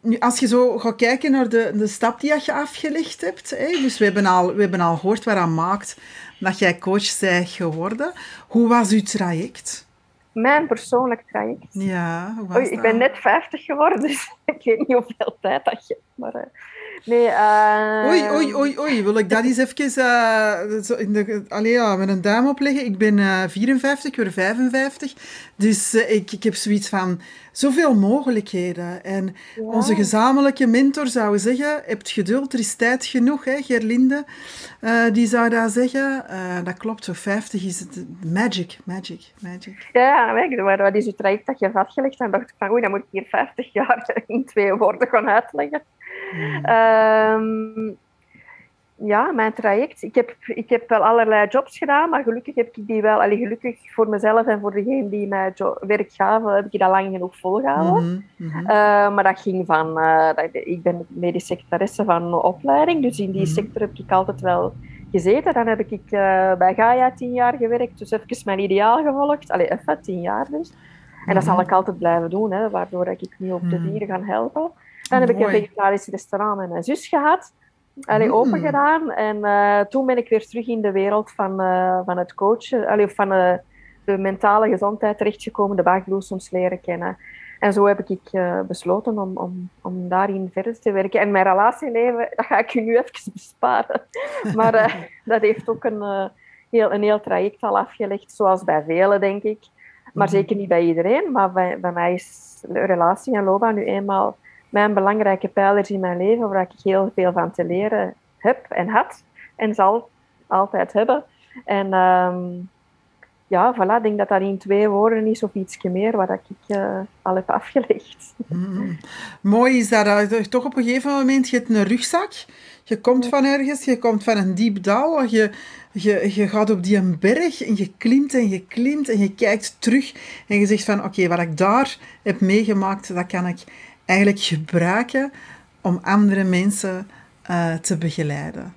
nu, als je zo gaat kijken naar de, de stap die je afgelegd hebt, hè, dus we hebben, al, we hebben al gehoord waaraan maakt dat jij coach bent geworden. Hoe was uw traject? Mijn persoonlijk traject? Ja, hoe was Oei, Ik ben net 50 geworden, dus ik weet niet hoeveel tijd dat je... Maar, uh, Nee, uh... Oei, oei, oei, oei. Wil ik dat eens even uh, zo in de, allee, ja, met een duim opleggen? Ik ben uh, 54, ik word 55. Dus uh, ik, ik heb zoiets van zoveel mogelijkheden. En ja. onze gezamenlijke mentor zou zeggen, hebt geduld, er is tijd genoeg. Hè, Gerlinde, die zou dat zeggen. dat klopt, zo 50 is het magic, magic, magic. Ja, maar wat is het traject dat je vastgelegd hebt? dacht ik van, oei, dan moet ik hier 50 jaar in twee woorden gaan uitleggen. Um, ja, mijn traject. Ik heb, ik heb wel allerlei jobs gedaan, maar gelukkig heb ik die wel, allee, gelukkig voor mezelf en voor degene die mij werk gaven, heb ik dat lang genoeg volgehouden. Mm -hmm. uh, maar dat ging van, uh, dat, ik ben medisch secretaresse van opleiding, dus in die mm -hmm. sector heb ik altijd wel gezeten. Dan heb ik uh, bij Gaia tien jaar gewerkt, dus even mijn ideaal gevolgd. Allee, even tien jaar dus. En dat zal mhm. ik altijd blijven doen, hè, waardoor ik nu op de mhm. dieren ga helpen. Dan heb ik een vegetarisch restaurant met mijn zus gehad. Allee, mm. open gedaan. En uh, toen ben ik weer terug in de wereld van, uh, van het coachen, allee, van uh, de mentale gezondheid terechtgekomen, de baagbloesems leren kennen. En zo heb ik besloten om, om, om daarin verder te werken. En mijn relatieleven, dat ga ik je nu even besparen. Maar dat heeft ook een, heel, een heel traject al afgelegd, zoals bij velen, denk ik. Maar mhm. zeker niet bij iedereen. Maar bij, bij mij is relatie en loopbaan nu eenmaal mijn belangrijke pijlers in mijn leven, waar ik heel veel van te leren heb en had en zal altijd hebben. En um, ja, voilà, ik denk dat dat in twee woorden is of ietsje meer wat ik uh, al heb afgelegd. Mm. Mooi is dat, uh, toch op een gegeven moment, je hebt een rugzak, je komt van ergens, je komt van een diep dal, je, je, je gaat op die berg en je klimt en je klimt en je kijkt terug en je zegt van oké, wat ik daar heb meegemaakt, dat kan ik eigenlijk gebruiken om andere mensen uh, te begeleiden.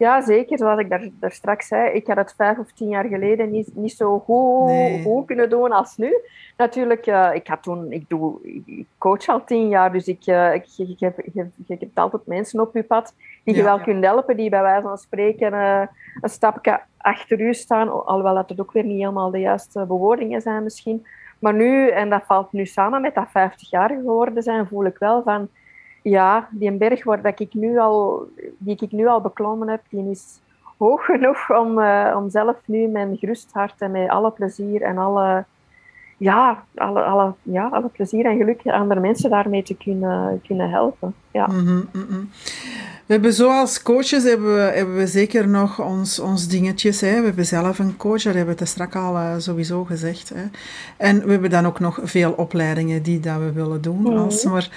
Ja, zeker. Zoals ik daar, daar straks zei, ik had het vijf of tien jaar geleden niet, niet zo goed, nee. goed kunnen doen als nu. Natuurlijk, uh, ik, had toen, ik, doe, ik coach al tien jaar, dus ik, uh, ik, je, je, je, je, hebt altijd mensen op je pad die je ja, wel ja. kunt helpen, die bij wijze van spreken uh, een stapje achter u staan, alhoewel dat het ook weer niet helemaal de juiste bewoordingen zijn misschien. Maar nu, en dat valt nu samen met dat 50 jaar geworden zijn, voel ik wel van, ja, die berg waar dat ik nu al, die ik nu al beklommen heb, die is hoog genoeg om, uh, om zelf nu met gerust hart en met alle plezier en alle, ja, alle, alle, ja, alle plezier en geluk andere mensen daarmee te kunnen, kunnen helpen. Ja. Mm -hmm, mm -hmm. We hebben zo als coaches hebben we, hebben we zeker nog ons, ons dingetjes. Hè. We hebben zelf een coach, dat hebben we het straks al uh, sowieso gezegd. Hè. En we hebben dan ook nog veel opleidingen die dat we willen doen. Mm. Als maar,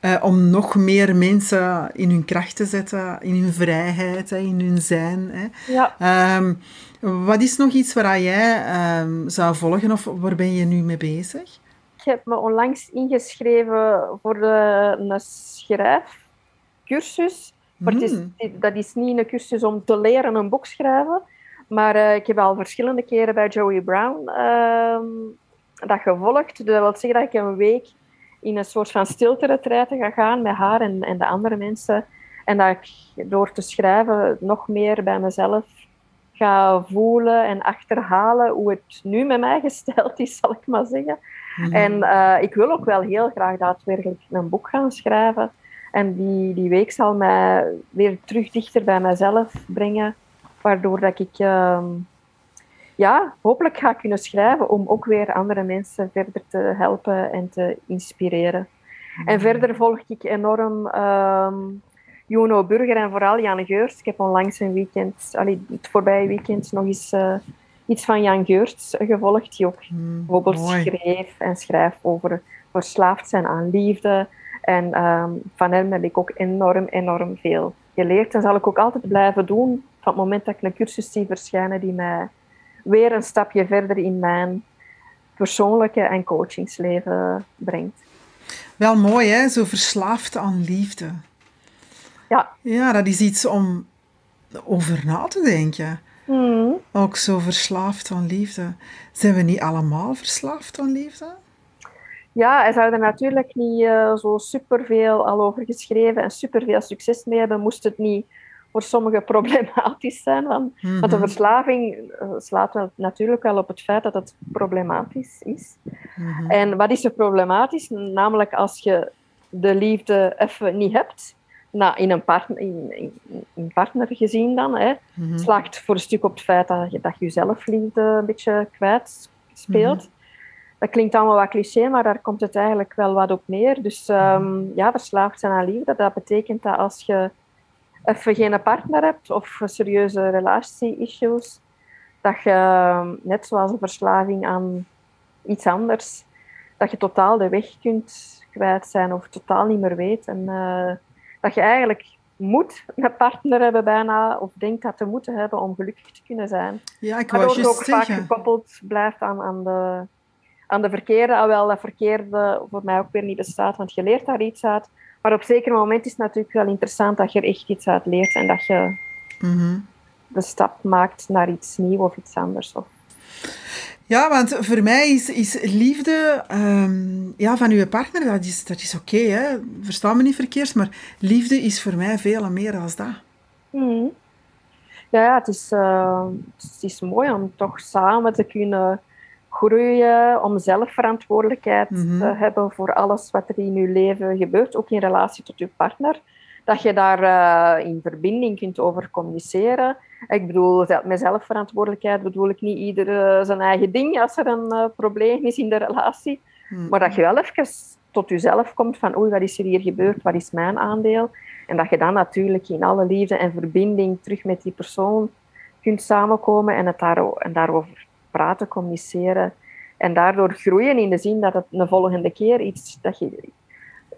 uh, om nog meer mensen in hun kracht te zetten, in hun vrijheid, hè, in hun zijn. Hè. Ja. Um, wat is nog iets waar jij um, zou volgen of waar ben je nu mee bezig? Ik heb me onlangs ingeschreven voor de, een schrijfcursus maar het is, hmm. dat is niet een cursus om te leren een boek schrijven. Maar uh, ik heb al verschillende keren bij Joey Brown uh, dat gevolgd. Dat wil zeggen dat ik een week in een soort van stilte ga gaan met haar en, en de andere mensen. En dat ik door te schrijven nog meer bij mezelf ga voelen en achterhalen hoe het nu met mij gesteld is, zal ik maar zeggen. Mm. En uh, ik wil ook wel heel graag daadwerkelijk een boek gaan schrijven. En die, die week zal mij weer terug dichter bij mezelf brengen, waardoor dat ik uh, ja, hopelijk ga kunnen schrijven om ook weer andere mensen verder te helpen en te inspireren. En mhm. verder volg ik enorm um, Juno Burger en vooral Jan Geurts. Ik heb onlangs een weekend, allee, het voorbije weekend, nog eens uh, iets van Jan Geurts gevolgd, die ook mm, bijvoorbeeld mooi. schreef en schrijft over verslaafd zijn aan liefde, en um, van hem heb ik ook enorm, enorm veel geleerd. En zal ik ook altijd blijven doen van het moment dat ik een cursus zie verschijnen die mij weer een stapje verder in mijn persoonlijke en coachingsleven brengt. Wel mooi, hè? Zo verslaafd aan liefde. Ja. Ja, dat is iets om over na te denken. Mm. Ook zo verslaafd aan liefde. Zijn we niet allemaal verslaafd aan liefde? Ja, er zou er natuurlijk niet uh, zo superveel al over geschreven en superveel succes mee hebben, moest het niet voor sommigen problematisch zijn. Want, mm want de verslaving uh, slaat wel, natuurlijk wel op het feit dat het problematisch is. Mm -hmm. En wat is er problematisch? Namelijk als je de liefde even niet hebt, nou, in, een partner, in, in, in partner gezien dan, hè, Mhm. mm -hmm. slaagt voor een stuk op het feit dat je, dat je zelfliefde een beetje kwijt speelt. Mhm. Dat klinkt allemaal wat cliché, maar daar komt het eigenlijk wel wat op neer. Dus um, ja, verslaafd zijn aan liefde, dat betekent dat als je even geen partner hebt of serieuze relatie-issues, dat je, net zoals een verslaving aan iets anders, dat je totaal de weg kunt kwijt zijn of totaal niet meer weet. En uh, dat je eigenlijk moet een partner hebben bijna, of denkt dat te moeten hebben om gelukkig te kunnen zijn. Ja, ik Waardoor het ook vaak gekoppeld blijft aan, aan, de, aan de verkeerde, alhoewel dat verkeerde voor mij ook weer niet bestaat, want je leert daar iets uit. Maar op zeker moment is het natuurlijk wel interessant dat je er echt iets uit leert en dat je Mhm. de stap maakt naar iets nieuws of iets anders. Of... Ja, want voor mij is, is liefde um, ja, van uw partner, dat is, dat is oké, okay, versta me niet verkeerd, maar liefde is voor mij veel meer dan dat. Mm. Ja, ja het, is, uh, het is mooi om toch samen te kunnen groeien, om zelfverantwoordelijkheid mm -hmm. te hebben voor alles wat er in je leven gebeurt, ook in relatie tot je partner. Dat je daar uh, in verbinding kunt over communiceren. Ik bedoel, met zelfverantwoordelijkheid bedoel ik niet ieder uh, zijn eigen ding als er een uh, probleem is in de relatie. Mm -hmm. Maar dat je wel even tot jezelf komt van oei, wat is er hier gebeurd, wat is mijn aandeel? En dat je dan natuurlijk in alle liefde en verbinding terug met die persoon kunt samenkomen en, het daar, en daarover praten, communiceren. En daardoor groeien in de zin dat het een volgende keer iets dat je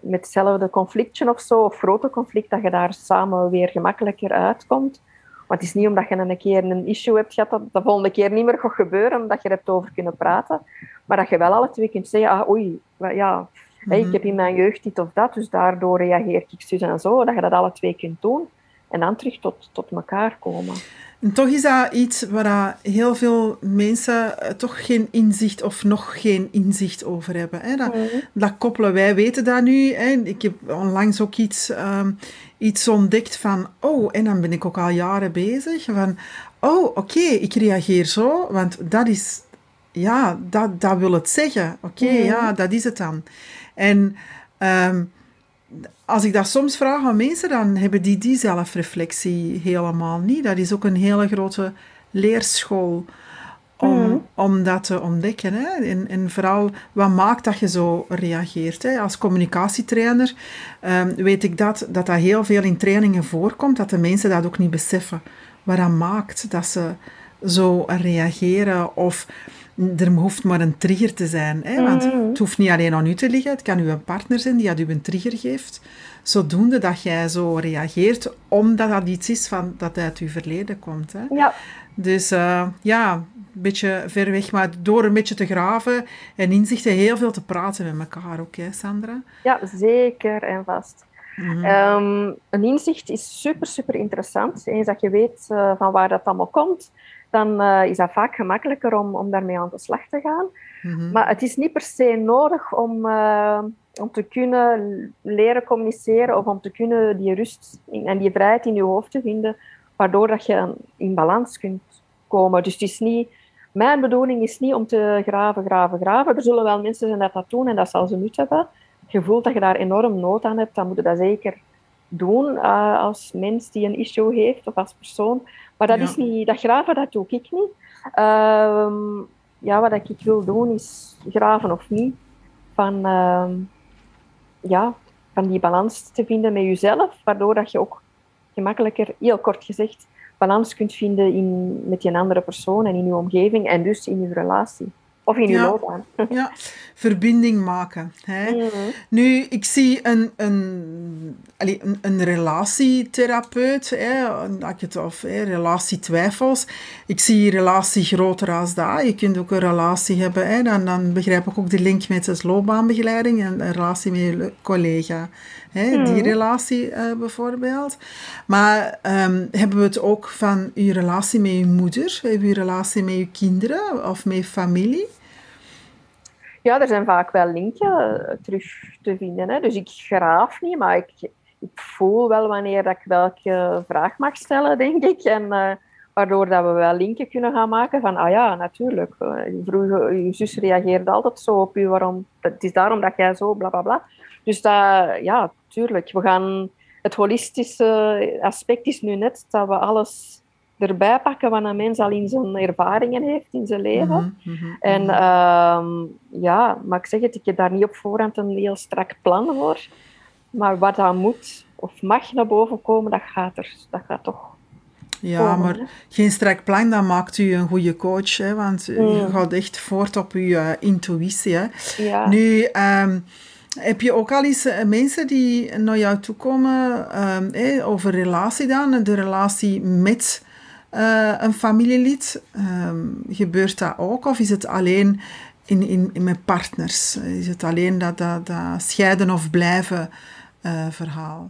met hetzelfde conflictje of zo, of grote conflict, dat je daar samen weer gemakkelijker uitkomt. Want het is niet omdat je een keer een issue hebt gehad, dat de volgende keer niet meer gaat gebeuren, omdat je er hebt over kunnen praten. Maar dat je wel alle twee kunt zeggen, ah, oei, ja, mm -hmm. ik heb in mijn jeugd dit of dat, dus daardoor reageer ik zo en zo. Dat je dat alle twee kunt doen. En dan terug tot, tot elkaar komen. En toch is dat iets waar heel veel mensen toch geen inzicht of nog geen inzicht over hebben. Hè? Dat, -hmm. dat, koppelen, wij weten dat nu. Hè? Ik heb onlangs ook iets, um, iets ontdekt van, oh, en dan ben ik ook al jaren bezig, van, oh, oké, okay, ik reageer zo, want dat is, ja, dat, dat wil het zeggen. Oké, okay, -hmm. ja, dat is het dan. En um, als ik dat soms vraag aan mensen, dan hebben die die zelfreflectie helemaal niet. Dat is ook een hele grote leerschool om, mm. om dat te ontdekken. Hè? En, en vooral, wat maakt dat je zo reageert? Hè? Als communicatietrainer um, weet ik dat, dat dat heel veel in trainingen voorkomt, dat de mensen dat ook niet beseffen. Wat dat maakt dat ze zo reageren of er hoeft maar een trigger te zijn. Hè? Want Mm. het hoeft niet alleen aan u te liggen. Het kan uw partner zijn die u een trigger geeft. Zodoende dat jij zo reageert, omdat dat iets is van, dat uit uw verleden komt. Hè? Ja. Dus uh, ja, een beetje ver weg, maar door een beetje te graven en inzichten, heel veel te praten met elkaar ook, hè, Sandra? Ja, zeker en vast. Mhm. Mm -hmm. um, een inzicht is super, super interessant. Eens dat je weet uh, van waar dat allemaal komt, dan uh, is dat vaak gemakkelijker om, om daarmee aan de slag te gaan. Mm -hmm. Maar het is niet per se nodig om, uh, om te kunnen leren communiceren of om te kunnen die rust en die vrijheid in je hoofd te vinden, waardoor dat je in balans kunt komen. Dus het is niet, mijn bedoeling is niet om te graven, graven, graven. Er zullen wel mensen zijn dat dat doen en dat zal ze nut hebben. Je voelt dat je daar enorm nood aan hebt, dan moet je dat zeker doen uh, als mens die een issue heeft of als persoon. Maar dat Ja. is niet, dat graven, dat doe ik niet. Ehm, ja, wat ik wil doen is graven of niet. Van, ehm, ja, van die balans te vinden met jezelf, waardoor dat je ook gemakkelijker, heel kort gezegd, balans kunt vinden in, met die andere persoon en in je omgeving en dus in je relatie. Of in je loopbaan. ja, verbinding maken. Hè. Mhm. Nu, ik zie een, een, een, een relatietherapeut, hè, het, of hè, relatietwijfels. Ik zie relatie groter als dat. Je kunt ook een relatie hebben. Hè, dan, dan begrijp ik ook de link met de loopbaanbegeleiding en een relatie met je collega. Hè, Die mhm. relatie uh, bijvoorbeeld. Maar um, hebben we het ook van je relatie met je moeder, je relatie met je kinderen of met je familie? Ja, er zijn vaak wel linken uh, terug te vinden. Hè. Dus ik graaf niet, maar ik, ik voel wel wanneer dat ik welke vraag mag stellen, denk ik. En uh, waardoor dat we wel linken kunnen gaan maken van, ah ja, natuurlijk. Vroeger, je zus reageerde altijd zo op u, waarom, het is daarom dat jij zo, bla bla bla. Dus ja, tuurlijk. We gaan, het holistische aspect is nu net dat we alles erbij pakken wat een mens al in zijn ervaringen heeft in zijn leven. Mhm, mhm, en mhm. Ehm, ja, maar ik zeg het, ik heb daar niet op voorhand een heel strak plan voor. Maar wat dat moet of mag naar boven komen, dat gaat er. Dat gaat toch ja, maar geen strak plan, dan maakt u een goede coach. Hè, want u mm. gaat echt voort op uw uh, intuïtie. Hè. Ja. Nu, um, heb je ook al eens eh, mensen die naar jou toe komen eh, over relatie dan, de relatie met uh, een familielid? Um, gebeurt dat ook of is het alleen in, in, in met partners? Is het alleen dat, dat, dat scheiden of blijven uh, verhaal?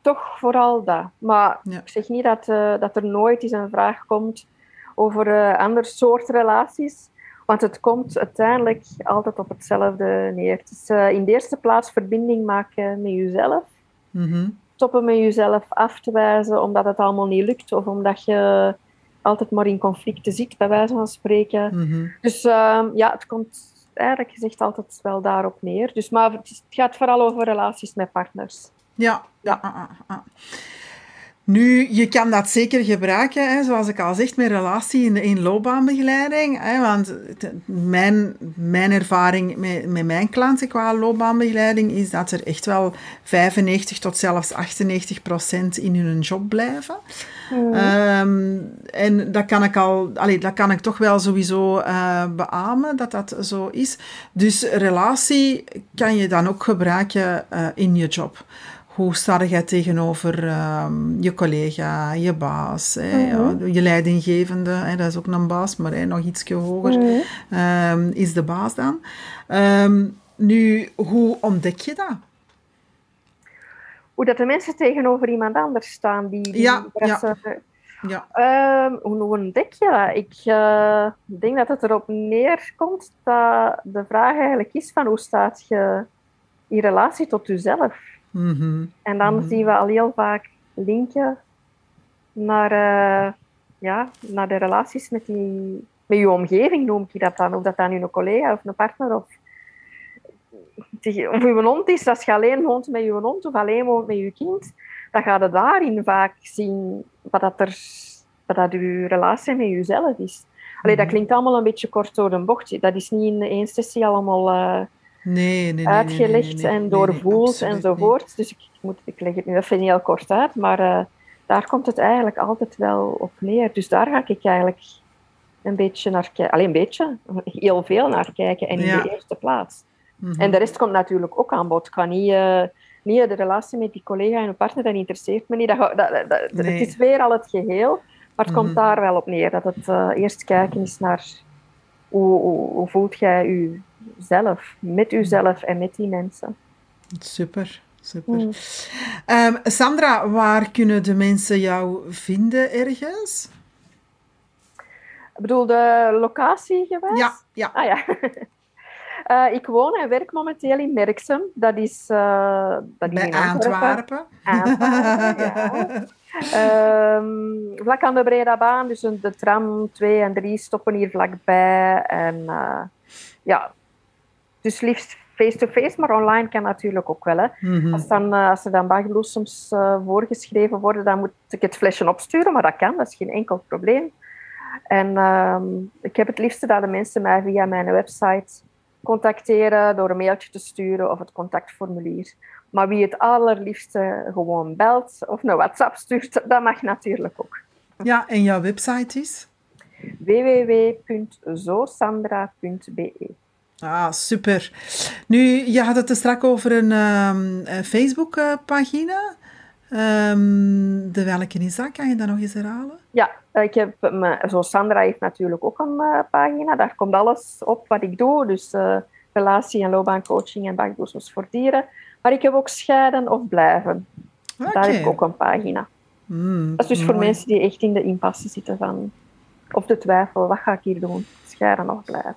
Toch vooral dat. Maar ik zeg niet dat, uh, dat er nooit eens een vraag komt over ander soort relaties. Want het komt uiteindelijk altijd op hetzelfde neer. Het is in de eerste plaats verbinding maken met jezelf. Mm Stoppen met jezelf af te wijzen omdat het allemaal niet lukt of omdat je altijd maar in conflicten zit, bij wijze van spreken. Mhm. Dus uh, ja, het komt eigenlijk gezegd altijd wel daarop neer. Dus, maar het, gaat vooral over relaties met partners. Ja, ja. Ah, ah, ah. Nu, je kan dat zeker gebruiken, hè, zoals ik al zeg, met relatie in, in loopbaanbegeleiding. Hè, want mijn, mijn ervaring met, met mijn klanten qua loopbaanbegeleiding is dat er echt wel 95 tot zelfs 98 procent in hun job blijven. Mm. en dat kan ik al, allee, dat kan ik toch wel sowieso uh, beamen dat dat zo is. Dus relatie kan je dan ook gebruiken uh, in je job hoe sta jij tegenover um, je collega, je baas, hè, mhm. je leidinggevende, hè, dat is ook een baas, maar hè, nog iets hoger mm um, is de baas dan. Um, nu, hoe ontdek je dat? Hoe dat de mensen tegenover iemand anders staan. Die, die ja, ja. ja. hoe ontdek je dat? Ik uh, denk dat het erop neerkomt dat de vraag eigenlijk is van hoe staat je in relatie tot jezelf? Mhm. En dan mhm. zien we al heel vaak linken naar, uh, ja, naar de relaties met, die, met je omgeving, noem ik dat dan. Of dat dan een collega of een partner of, of je hond is. Als je alleen woont met je hond of alleen woont met je kind, dan ga je daarin vaak zien wat, dat er, wat dat je relatie met jezelf is. Allee, dat mhm. klinkt allemaal een beetje kort door de bocht. Dat is niet in één sessie allemaal... Uh, nee, nee, uitgelegd en doorvoeld enzovoort. Dus ik, moet, ik leg het nu even heel kort uit, maar uh, daar komt het eigenlijk altijd wel op neer. Dus daar ga ik eigenlijk een beetje naar kijken. Alleen een beetje, heel veel naar kijken en in de eerste plaats. Mhm. En de rest komt natuurlijk ook aan bod. Ik kan niet, uh, niet de relatie met die collega en partner, dat interesseert me niet. Dat, dat, dat, Het is weer al het geheel, maar het komt mhm. daar wel op neer. Dat het uh, eerst kijken is naar hoe, hoe, hoe voelt jij jezelf, met jezelf en met die mensen. Super. Super. Mm. Um, Sandra, waar kunnen de mensen jou vinden ergens? Ik bedoel, de locatie geweest? Ja. ja. Ah ja. Uh, ik woon en werk momenteel in Merksem. Dat is, uh, dat is Bij in Antwerpen. Antwerpen, ja. um, vlak aan de Bredabaan, dus de tram 2 en 3 stoppen hier vlakbij. En uh, ja, dus liefst face-to-face, maar online kan natuurlijk ook wel. Hè. Mhm. als, dan, uh, als er dan bagbloesems uh, voorgeschreven worden, dan moet ik het flesje opsturen, maar dat kan, dat is geen enkel probleem. En uh, ik heb het liefste dat de mensen mij via mijn website contacteren door een mailtje te sturen of het contactformulier. Maar wie het allerliefste gewoon belt of een WhatsApp stuurt, dat mag natuurlijk ook. Ja, en jouw website is? www.zosandra.be. Ah, super. Nu, je had het er straks over een um, Facebook-pagina. Um, de welke is dat? Kan je dat nog eens herhalen? Ja, ik heb, zo Sandra heeft natuurlijk ook een uh, pagina. Daar komt alles op wat ik doe. Dus uh, relatie- en loopbaancoaching en dagdoezels voor dieren. Maar ik heb ook scheiden of blijven. Okay. Daar heb ik ook een pagina. Mm, dat is dus mooi. voor mensen die echt in de impasse zitten van... Of de twijfel, wat ga ik hier doen? Scheiden of blijven.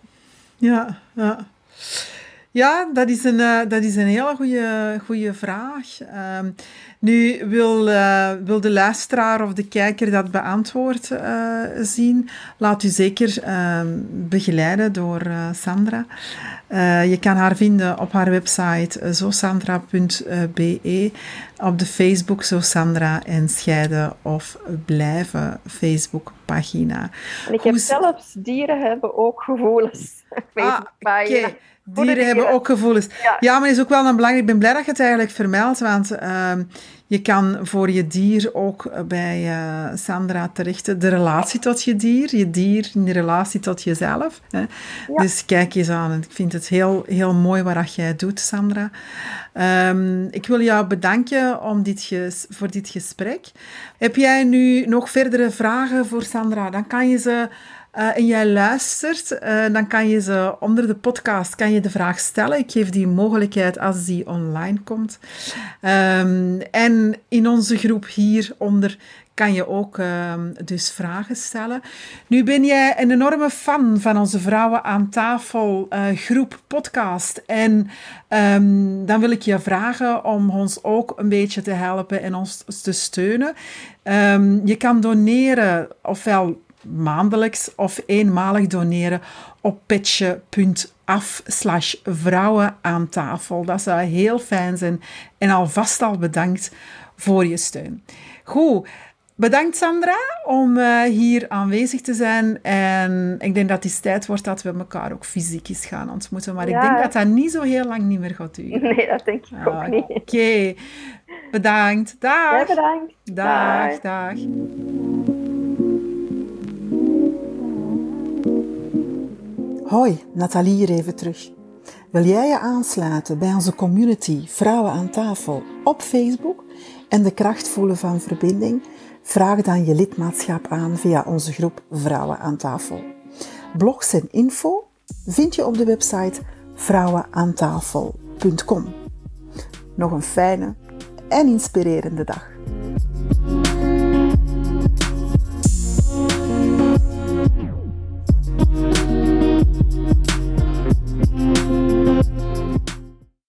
Ja, ja. Ja, dat is een, uh, dat is een hele goede, goede vraag. Uh, nu, wil, uh, wil de luisteraar of de kijker dat beantwoord uh, zien, laat u zeker ehm, begeleiden door Sandra. je kan haar vinden op haar website zosandra.be, op de Facebook Zosandra en Scheiden of Blijven Facebookpagina. En ik heb zelfs dieren hebben ook gevoelens. Ah, okay. Dieren hebben ook gevoelens. Ja. ja, maar het is ook wel een belangrijk. Ik ben blij dat je het eigenlijk vermeldt, want uh, je kan voor je dier ook bij uh, Sandra terecht. De relatie tot je dier, je dier in de relatie tot jezelf. Hè. Ja. Dus kijk eens aan. Ik vind het heel, heel mooi wat jij doet, Sandra. Um, ik wil jou bedanken om dit voor dit gesprek. Heb jij nu nog verdere vragen voor Sandra? Dan kan je ze uh, en jij luistert, uh, dan kan je ze onder de podcast kan je de vraag stellen. Ik geef die mogelijkheid als die online komt. Um, en in onze groep hieronder kan je ook um, dus vragen stellen. Nu ben jij een enorme fan van onze Vrouwen aan Tafel uh, groep podcast. En um, dan wil ik je vragen om ons ook een beetje te helpen en ons te steunen. je kan doneren, ofwel maandelijks of eenmalig doneren op petje.af slash vrouwen aan tafel. Dat zou heel fijn zijn. En alvast al bedankt voor je steun. Goed. Bedankt Sandra om uh, hier aanwezig te zijn. En ik denk dat het tijd wordt dat we elkaar ook fysiek eens gaan ontmoeten. Maar ja. ik denk dat dat niet zo heel lang niet meer gaat duren. Nee, dat denk ik ook niet. Oké. Okay. Bedankt. Dag. Ja, bedankt. Dag, dag. dag. Hoi, Nathalie hier even terug. Wil jij je aansluiten bij onze community Vrouwen aan tafel op Facebook en de kracht voelen van verbinding? Vraag dan je lidmaatschap aan via onze groep Vrouwen aan tafel. Blogs en info vind je op de website vrouwenaantafel.com. Nog een fijne en inspirerende dag.